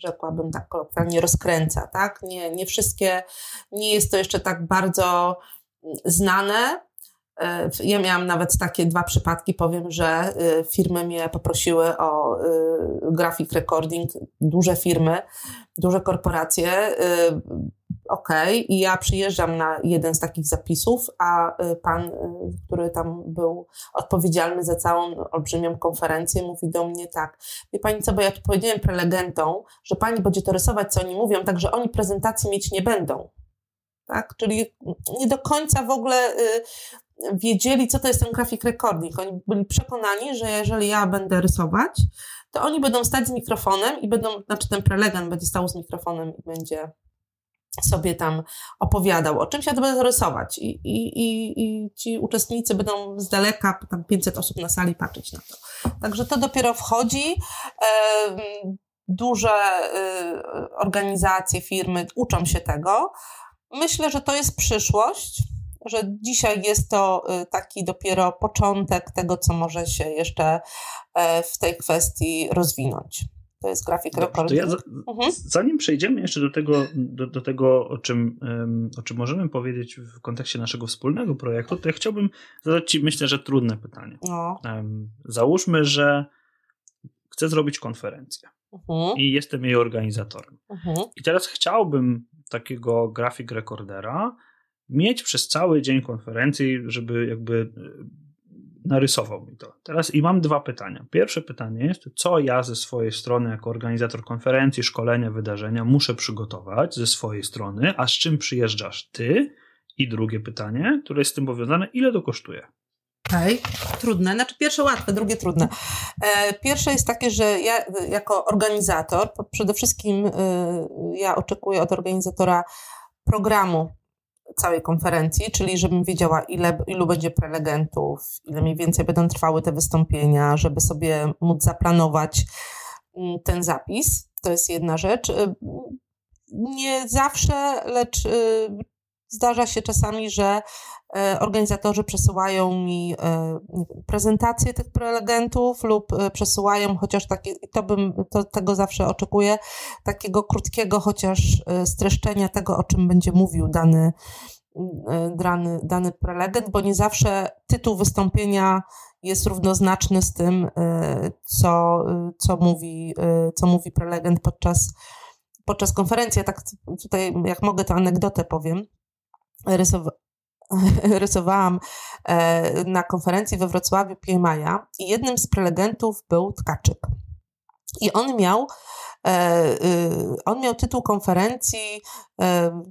rzekłabym tak kolokwialnie, rozkręca, tak? Nie, nie wszystkie, nie jest to jeszcze tak bardzo mm, znane. E, ja miałam nawet takie dwa przypadki, powiem, że y, firmy mnie poprosiły o y, grafik recording, duże firmy, duże korporacje ok, i ja przyjeżdżam na jeden z takich zapisów, a y, pan, y, który tam był odpowiedzialny za całą olbrzymią konferencję, mówi do mnie tak, wie pani co, bo ja tu powiedziałem prelegentom, że pani będzie to rysować, co oni mówią, także oni prezentacji mieć nie będą. Tak? Czyli nie do końca w ogóle y, wiedzieli, co to jest ten grafik recording. Oni byli przekonani, że jeżeli ja będę rysować, to oni będą stać z mikrofonem i będą, znaczy ten prelegent będzie stał z mikrofonem i będzie sobie tam opowiadał o czymś, ja to będę rysować I, i, i, i ci uczestnicy będą z daleka, tam 500 osób na sali patrzeć na to. Także to dopiero wchodzi. Duże y, organizacje, firmy uczą się tego. Myślę, że to jest przyszłość, że dzisiaj jest to y, taki dopiero początek tego, co może się jeszcze e, w tej kwestii rozwinąć. To jest grafik Dobrze, ja mhm. Zanim przejdziemy jeszcze do tego, do, do tego o, czym, um, o czym możemy powiedzieć w kontekście naszego wspólnego projektu, to ja chciałbym zadać Ci, myślę, że trudne pytanie. No. Um, załóżmy, że chcę zrobić konferencję mhm. i jestem jej organizatorem. Mhm. I teraz chciałbym takiego grafik rekordera mieć przez cały dzień konferencji, żeby jakby narysował mi to. Teraz i mam dwa pytania. Pierwsze pytanie jest, co ja ze swojej strony, jako organizator konferencji, szkolenia, wydarzenia, muszę przygotować ze swojej strony, a z czym przyjeżdżasz ty? I drugie pytanie, które jest z tym powiązane, ile to kosztuje? Okej, okay. trudne. Znaczy pierwsze łatwe, drugie trudne. E, pierwsze jest takie, że ja jako organizator, przede wszystkim y, ja oczekuję od organizatora programu całej konferencji, czyli żebym wiedziała, ile, ilu będzie prelegentów, ile mniej więcej będą trwały te wystąpienia, żeby sobie móc zaplanować mm, ten zapis. To jest jedna rzecz. Y, nie zawsze, lecz y, zdarza się czasami, że y, organizatorzy przesyłają mi prezentacje tych prelegentów lub przesyłają chociaż takie, to bym, to, tego zawsze oczekuję, takiego krótkiego chociaż streszczenia tego, o czym będzie mówił dany dany, dany prelegent, bo nie zawsze tytuł wystąpienia jest równoznaczny z tym, co, co, mówi, co mówi prelegent podczas, podczas konferencji. Ja tak tutaj, jak mogę, to anegdotę powiem. Rysowa rysowałam e, na konferencji we Wrocławiu PMI i jednym z prelegentów był Tkaczyk. I on miał, e, on miał tytuł konferencji e,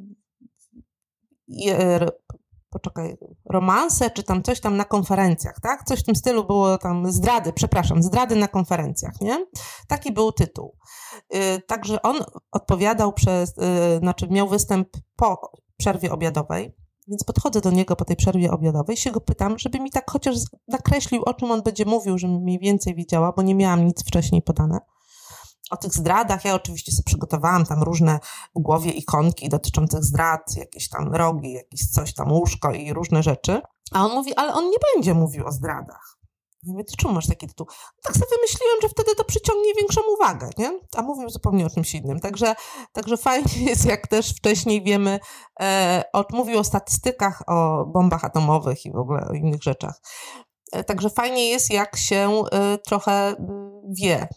poczekaj, romanse, czy tam coś tam na konferencjach, tak? Coś w tym stylu było tam, zdrady, przepraszam, zdrady na konferencjach, nie? Taki był tytuł. Y, także on odpowiadał przez, y, znaczy miał występ po przerwie obiadowej, więc podchodzę do niego po tej przerwie obiadowej, się go pytam, żeby mi tak chociaż nakreślił, o czym on będzie mówił, żebym mniej więcej wiedziała, bo nie miałam nic wcześniej podane o tych zdradach. Ja oczywiście sobie przygotowałam tam różne w głowie ikonki dotyczących zdrad, jakieś tam rogi, jakieś coś tam, łóżko i różne rzeczy. A on mówi, ale on nie będzie mówił o zdradach. Ja mówię, ty czemu masz taki tytuł? No tak sobie wymyśliłem, że wtedy to przyciągnie większą uwagę, nie? A mówił zupełnie o czymś innym. Także, także fajnie jest, jak też wcześniej wiemy, e, o, mówił o statystykach, o bombach atomowych i w ogóle o innych rzeczach. E, także fajnie jest, jak się e, trochę wie,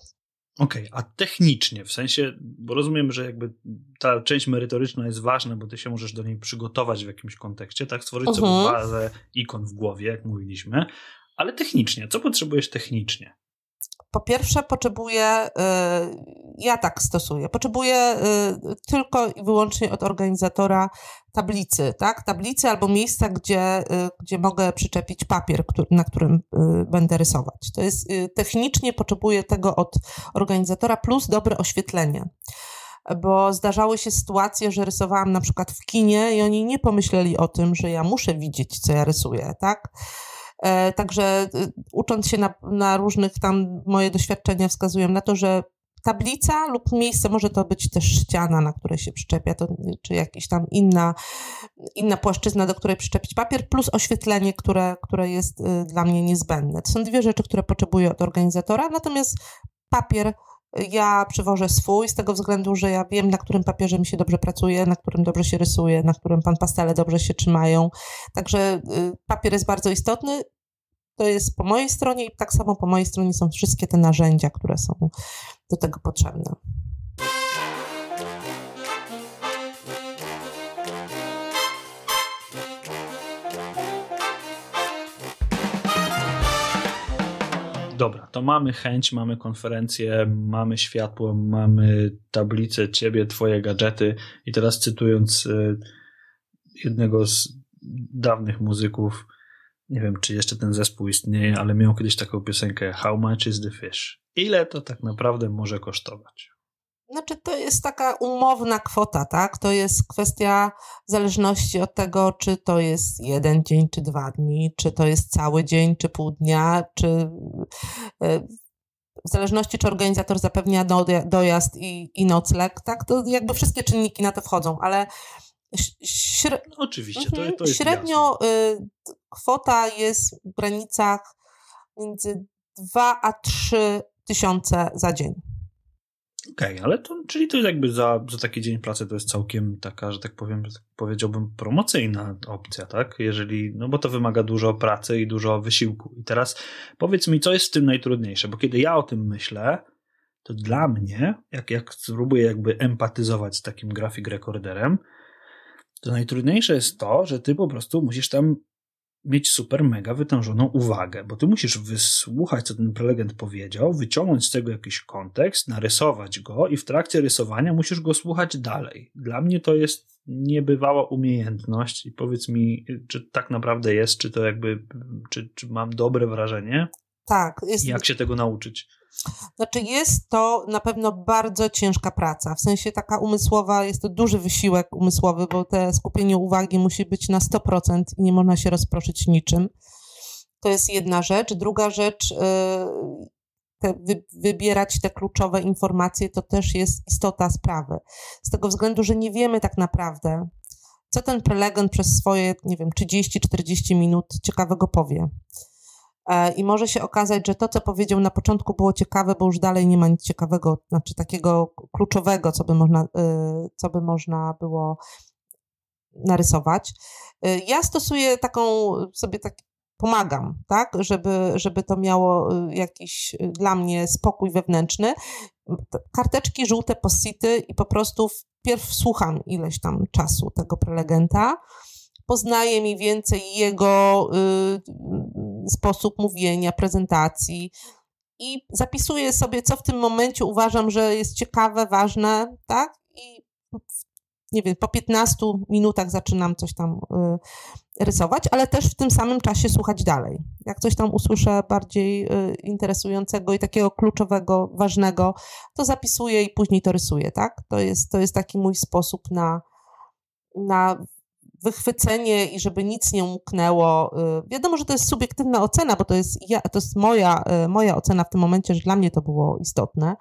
Okej, okay, a technicznie, w sensie, bo rozumiem, że jakby ta część merytoryczna jest ważna, bo ty się możesz do niej przygotować w jakimś kontekście, tak? Stworzyć uh -huh. sobie mhm. bazę ikon w głowie, jak mówiliśmy, ale technicznie, co potrzebujesz technicznie? Po pierwsze, potrzebuję, y, ja tak stosuję, potrzebuję y, tylko i wyłącznie od organizatora tablicy, tak? Tablicy albo miejsca, gdzie, y, gdzie mogę przyczepić papier, na którym będę rysować. To jest technicznie potrzebuję tego od organizatora plus dobre oświetlenie. bo zdarzały się sytuacje, że rysowałam na przykład w kinie i oni nie pomyśleli o tym, że ja muszę widzieć, co ja rysuję, tak? E, także y, ucząc się na, na różnych tam, moje doświadczenia wskazują na to, że tablica lub miejsce, może to być też ściana, na której się przyczepia, to, czy jakaś tam inna, inna płaszczyzna, do której przyczepić papier, plus oświetlenie, które, które jest y, dla mnie niezbędne. To są dwie rzeczy, które potrzebuję od organizatora, natomiast papier ja przywożę swój z tego względu, że ja wiem, na którym papierze mi się dobrze pracuje, na którym dobrze się rysuje, na którym pan pastele dobrze się trzymają. Także y, papier jest bardzo istotny. To jest po mojej stronie i tak samo po mojej stronie są wszystkie te narzędzia, które są do tego potrzebne. Dobra, to mamy chęć, mamy konferencję, mamy światło, mamy tablicę, ciebie, twoje gadżety i teraz cytując y, jednego z dawnych muzyków, nie wiem, czy jeszcze ten zespół istnieje, ale miał kiedyś taką piosenkę How much is the fish? Ile to tak naprawdę może kosztować? Znaczy, to jest taka umowna kwota, tak? To jest kwestia zależności od tego, czy to jest jeden dzień, czy dwa dni, czy to jest cały dzień, czy pół dnia, czy e, w zależności, czy organizator zapewnia dojazd i, i nocleg, tak? To jakby wszystkie czynniki na to wchodzą, ale śre... no, oczywiście, to, to jest średnio jasne. kwota jest w granicach między 2 a 3 tysiące za dzień. Okej, okay, ale to, czyli to jakby za, za taki dzień pracy to jest całkiem taka, że tak powiem, tak powiedziałbym, promocyjna opcja, tak? Jeżeli, no bo to wymaga dużo pracy i dużo wysiłku. I teraz powiedz mi, co jest w tym najtrudniejsze, bo kiedy ja o tym myślę, to dla mnie, jak, jak spróbuję jakby empatyzować z takim grafik rekorderem, to najtrudniejsze jest to, że ty po prostu musisz tam mieć super mega wytężoną uwagę, bo ty musisz wysłuchać, co ten prelegent powiedział, wyciągnąć z tego jakiś kontekst, narysować go i w trakcie rysowania musisz go słuchać dalej. Dla mnie to jest niebywała umiejętność i powiedz mi, czy tak naprawdę jest, czy to jakby, czy, czy mam dobre wrażenie? Tak. Jest... Jak się tego nauczyć? Znaczy jest to na pewno bardzo ciężka praca, w sensie taka umysłowa, jest to duży wysiłek umysłowy, bo te skupienie uwagi musi być na 100% i nie można się rozproszyć niczym. To jest jedna rzecz. Druga rzecz, y, te, wy, wybierać te kluczowe informacje, to też jest istota sprawy. Z tego względu, że nie wiemy tak naprawdę, co ten prelegent przez swoje, nie wiem, 30-40 minut ciekawego powie. E, I może się okazać, że to, co powiedział na początku, było ciekawe, bo już dalej nie ma nic ciekawego, znaczy takiego kluczowego, co by można, e, co by można było narysować. E, ja stosuję taką, sobie tak pomagam, tak, żeby, żeby to miało jakiś dla mnie spokój wewnętrzny. Karteczki żółte, posity i po prostu wpierw słucham ileś tam czasu tego prelegenta poznaję mniej więcej jego y, sposób mówienia, prezentacji i zapisuję sobie, co w tym momencie uważam, że jest ciekawe, ważne, tak? I nie wiem, po 15 minutach zaczynam coś tam y, rysować, ale też w tym samym czasie słuchać dalej. Jak coś tam usłyszę bardziej y, interesującego i takiego kluczowego, ważnego, to zapisuję i później to rysuję, tak? To jest, to jest taki mój sposób na, na wychwycenie i żeby nic nie umknęło. Y, wiadomo, że to jest subiektywna ocena, bo to jest, ja, to jest moja, y, moja ocena w tym momencie, że dla mnie to było istotne,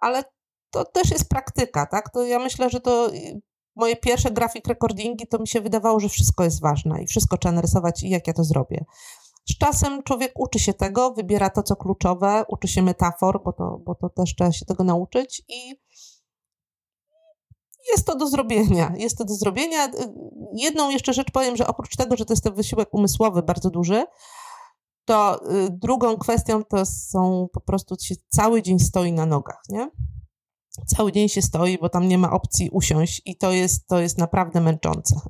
ale to też jest praktyka, tak? To ja myślę, że to y, moje pierwsze grafik recordingi to mi się wydawało, że wszystko jest ważne i wszystko trzeba narysować i jak ja to zrobię. Z czasem człowiek uczy się tego, wybiera to, co kluczowe, uczy się metafor, bo to, bo to też trzeba się tego nauczyć i jest to do zrobienia. Jest to do zrobienia. Jedną jeszcze rzecz powiem, że oprócz tego, że to jest ten wysiłek umysłowy bardzo duży, to y, drugą kwestią to są po prostu się cały dzień stoi na nogach, nie? Cały dzień się stoi, bo tam nie ma opcji usiąść i to jest, to jest naprawdę męczące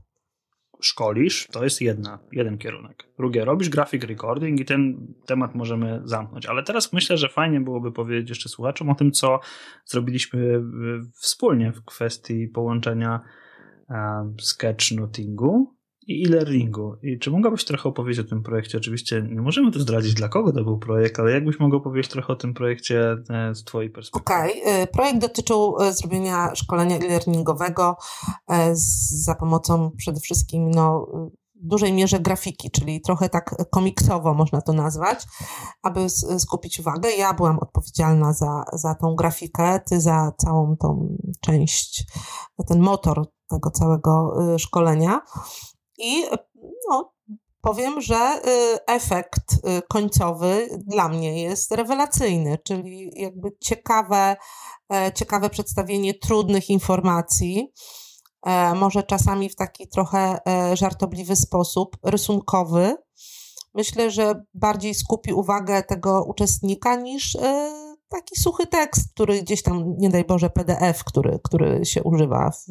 szkolisz, to jest jedna, jeden kierunek. Drugie, robisz grafik recording i ten temat możemy zamknąć. Ale teraz myślę, że fajnie byłoby powiedzieć jeszcze słuchaczom o tym, co zrobiliśmy wspólnie w kwestii połączenia sketchnotingu i e-learningu. I czy mogłabyś trochę opowiedzieć o tym projekcie? Oczywiście nie możemy tu zdradzić, dla kogo to był projekt, ale jakbyś mogła powiedzieć trochę o tym projekcie e, z Twojej perspektywy? Okej. Okay. Projekt dotyczył e, zrobienia szkolenia e-learningowego za pomocą przede wszystkim no, w dużej mierze grafiki, czyli trochę tak komiksowo można to nazwać, aby skupić uwagę. Ja byłam odpowiedzialna za, za tą grafikę, ty za całą tą część, ten motor tego całego szkolenia. I no, powiem, że y, efekt y, końcowy dla mnie jest rewelacyjny, czyli jakby ciekawe, e, ciekawe przedstawienie trudnych informacji E, może czasami w taki trochę e, żartobliwy sposób, rysunkowy. Myślę, że bardziej skupi uwagę tego uczestnika niż taki suchy tekst, który gdzieś tam, nie daj Boże, PDF, który, który się używa w,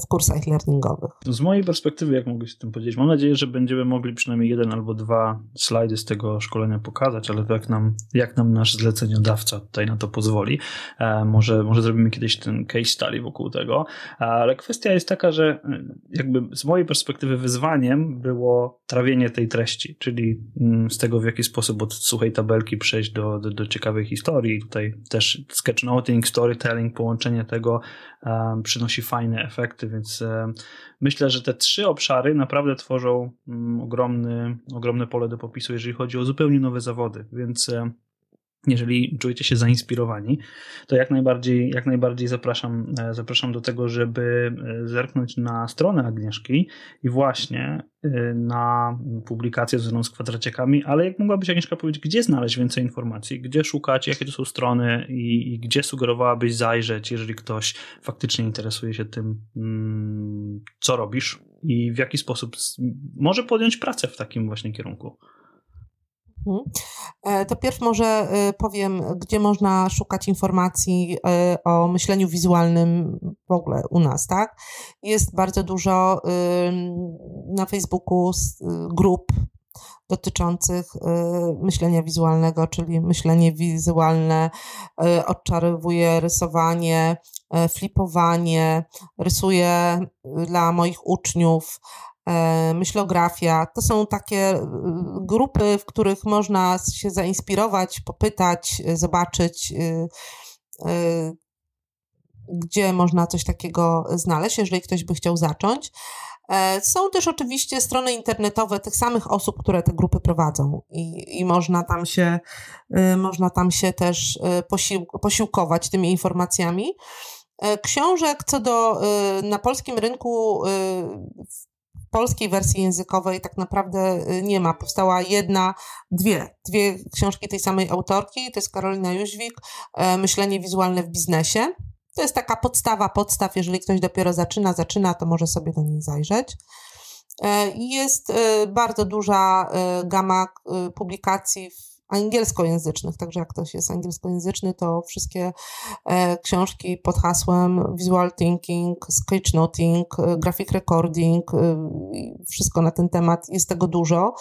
w kursach learningowych. Z mojej perspektywy, jak mogę się tym podzielić, mam nadzieję, że będziemy mogli przynajmniej jeden albo dwa slajdy z tego szkolenia pokazać, ale jak nam, jak nam nasz zleceniodawca tutaj na to pozwoli. E, może, może zrobimy kiedyś ten case study wokół tego, ale kwestia jest taka, że e, jakby z mojej perspektywy wyzwaniem było trawienie tej treści, czyli mm, z tego w jaki sposób od suchej tabelki przejść do, do, do ciekawej historii. Tutaj też sketchnoting, storytelling, połączenie tego przynosi fajne efekty więc e, myślę, że te trzy obszary naprawdę tworzą mm, ogromny, ogromne pole do popisu, jeżeli chodzi o zupełnie nowe zawody, więc e, jeżeli czujecie się zainspirowani, to jak najbardziej, jak najbardziej zapraszam, e, zapraszam do tego, żeby e, zerknąć na stronę Agnieszki i właśnie e, na publikację związaną z kwadraciakami, ale jak mogłabyś Agnieszka powiedzieć, gdzie znaleźć więcej informacji, gdzie szukać, jakie to są strony i, i gdzie sugerowałabyś zajrzeć, jeżeli ktoś faktycznie interesuje się tym, mm, co robisz i w jaki sposób może podjąć pracę w takim właśnie kierunku. Mhm. E, to pierw może e, powiem, gdzie można szukać informacji e, o myśleniu wizualnym w ogóle u nas, tak? Jest bardzo dużo na Facebooku grup dotyczących myślenia wizualnego, czyli myślenie wizualne odczarowuje rysowanie, flipowanie, rysuję dla moich uczniów, myślografia. To są takie e, grupy, w których można się zainspirować, popytać, e, zobaczyć, gdzie można coś takiego znaleźć, jeżeli ktoś by chciał zacząć. Są też oczywiście strony internetowe tych samych osób, które te grupy prowadzą i, i można, tam się, można tam się też posił, posiłkować tymi informacjami. Książek co do na polskim rynku polskiej wersji językowej tak naprawdę y, nie ma. Powstała jedna, dwie, dwie książki tej samej autorki. To jest Karolina Jóźwik, e, Myślenie wizualne w biznesie. To jest taka podstawa podstaw, jeżeli ktoś dopiero zaczyna, zaczyna, to może sobie do niej zajrzeć. E, jest y, bardzo duża gama publikacji w angielskojęzycznych, także jak ktoś jest angielskojęzyczny, to wszystkie e, książki pod hasłem visual thinking, sketchnoting, e, graphic recording, e, wszystko na ten temat, jest tego dużo.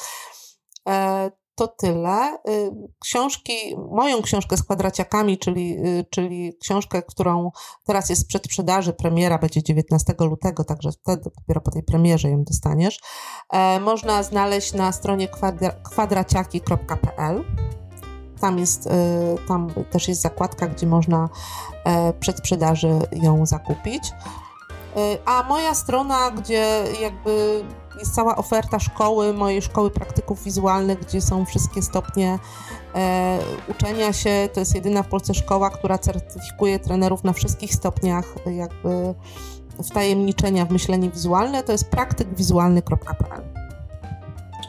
To tyle. Y, książki, moją książkę z kwadraciakami, czyli, y, czyli książkę, którą teraz jest w przedsprzedaży, premiera będzie 19 lutego, także wtedy dopiero po tej premierze ją dostaniesz, e, można znaleźć na stronie kwadra, kwadraciaki.pl. Tam, jest, y, tam też jest zakładka, gdzie można e, przedsprzedaży ją zakupić. A moja strona, gdzie jakby jest cała oferta szkoły, mojej szkoły praktyków wizualnych, gdzie są wszystkie stopnie e, uczenia się. To jest jedyna w Polsce szkoła, która certyfikuje trenerów na wszystkich stopniach jakby wtajemniczenia w myślenie wizualne. To jest praktykwizualny.pl.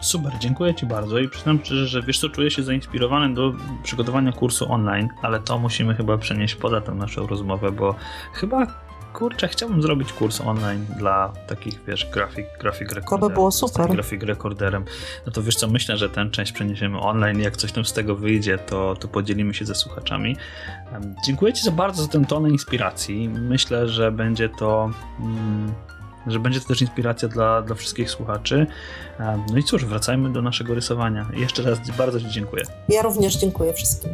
Super, dziękuję Ci bardzo i przyznam szczerze, że wiesz co, czuję się zainspirowany do przygotowania kursu online, ale to musimy chyba przenieść poza tę naszą rozmowę, bo chyba kurczę, chciałbym zrobić kurs online dla takich, wiesz, grafik, grafik rekorderów. To by było super. Grafik rekorderem. No to wiesz co, myślę, że tę część przeniesiemy online. Jak coś tam z tego wyjdzie, to, to podzielimy się ze słuchaczami. Dziękuję Ci za bardzo za tę tonę inspiracji. Myślę, że będzie to... Mm, że będzie to też inspiracja dla, dla wszystkich słuchaczy. No i cóż, wracajmy do naszego rysowania. Jeszcze raz bardzo Ci dziękuję. Ja również dziękuję wszystkim.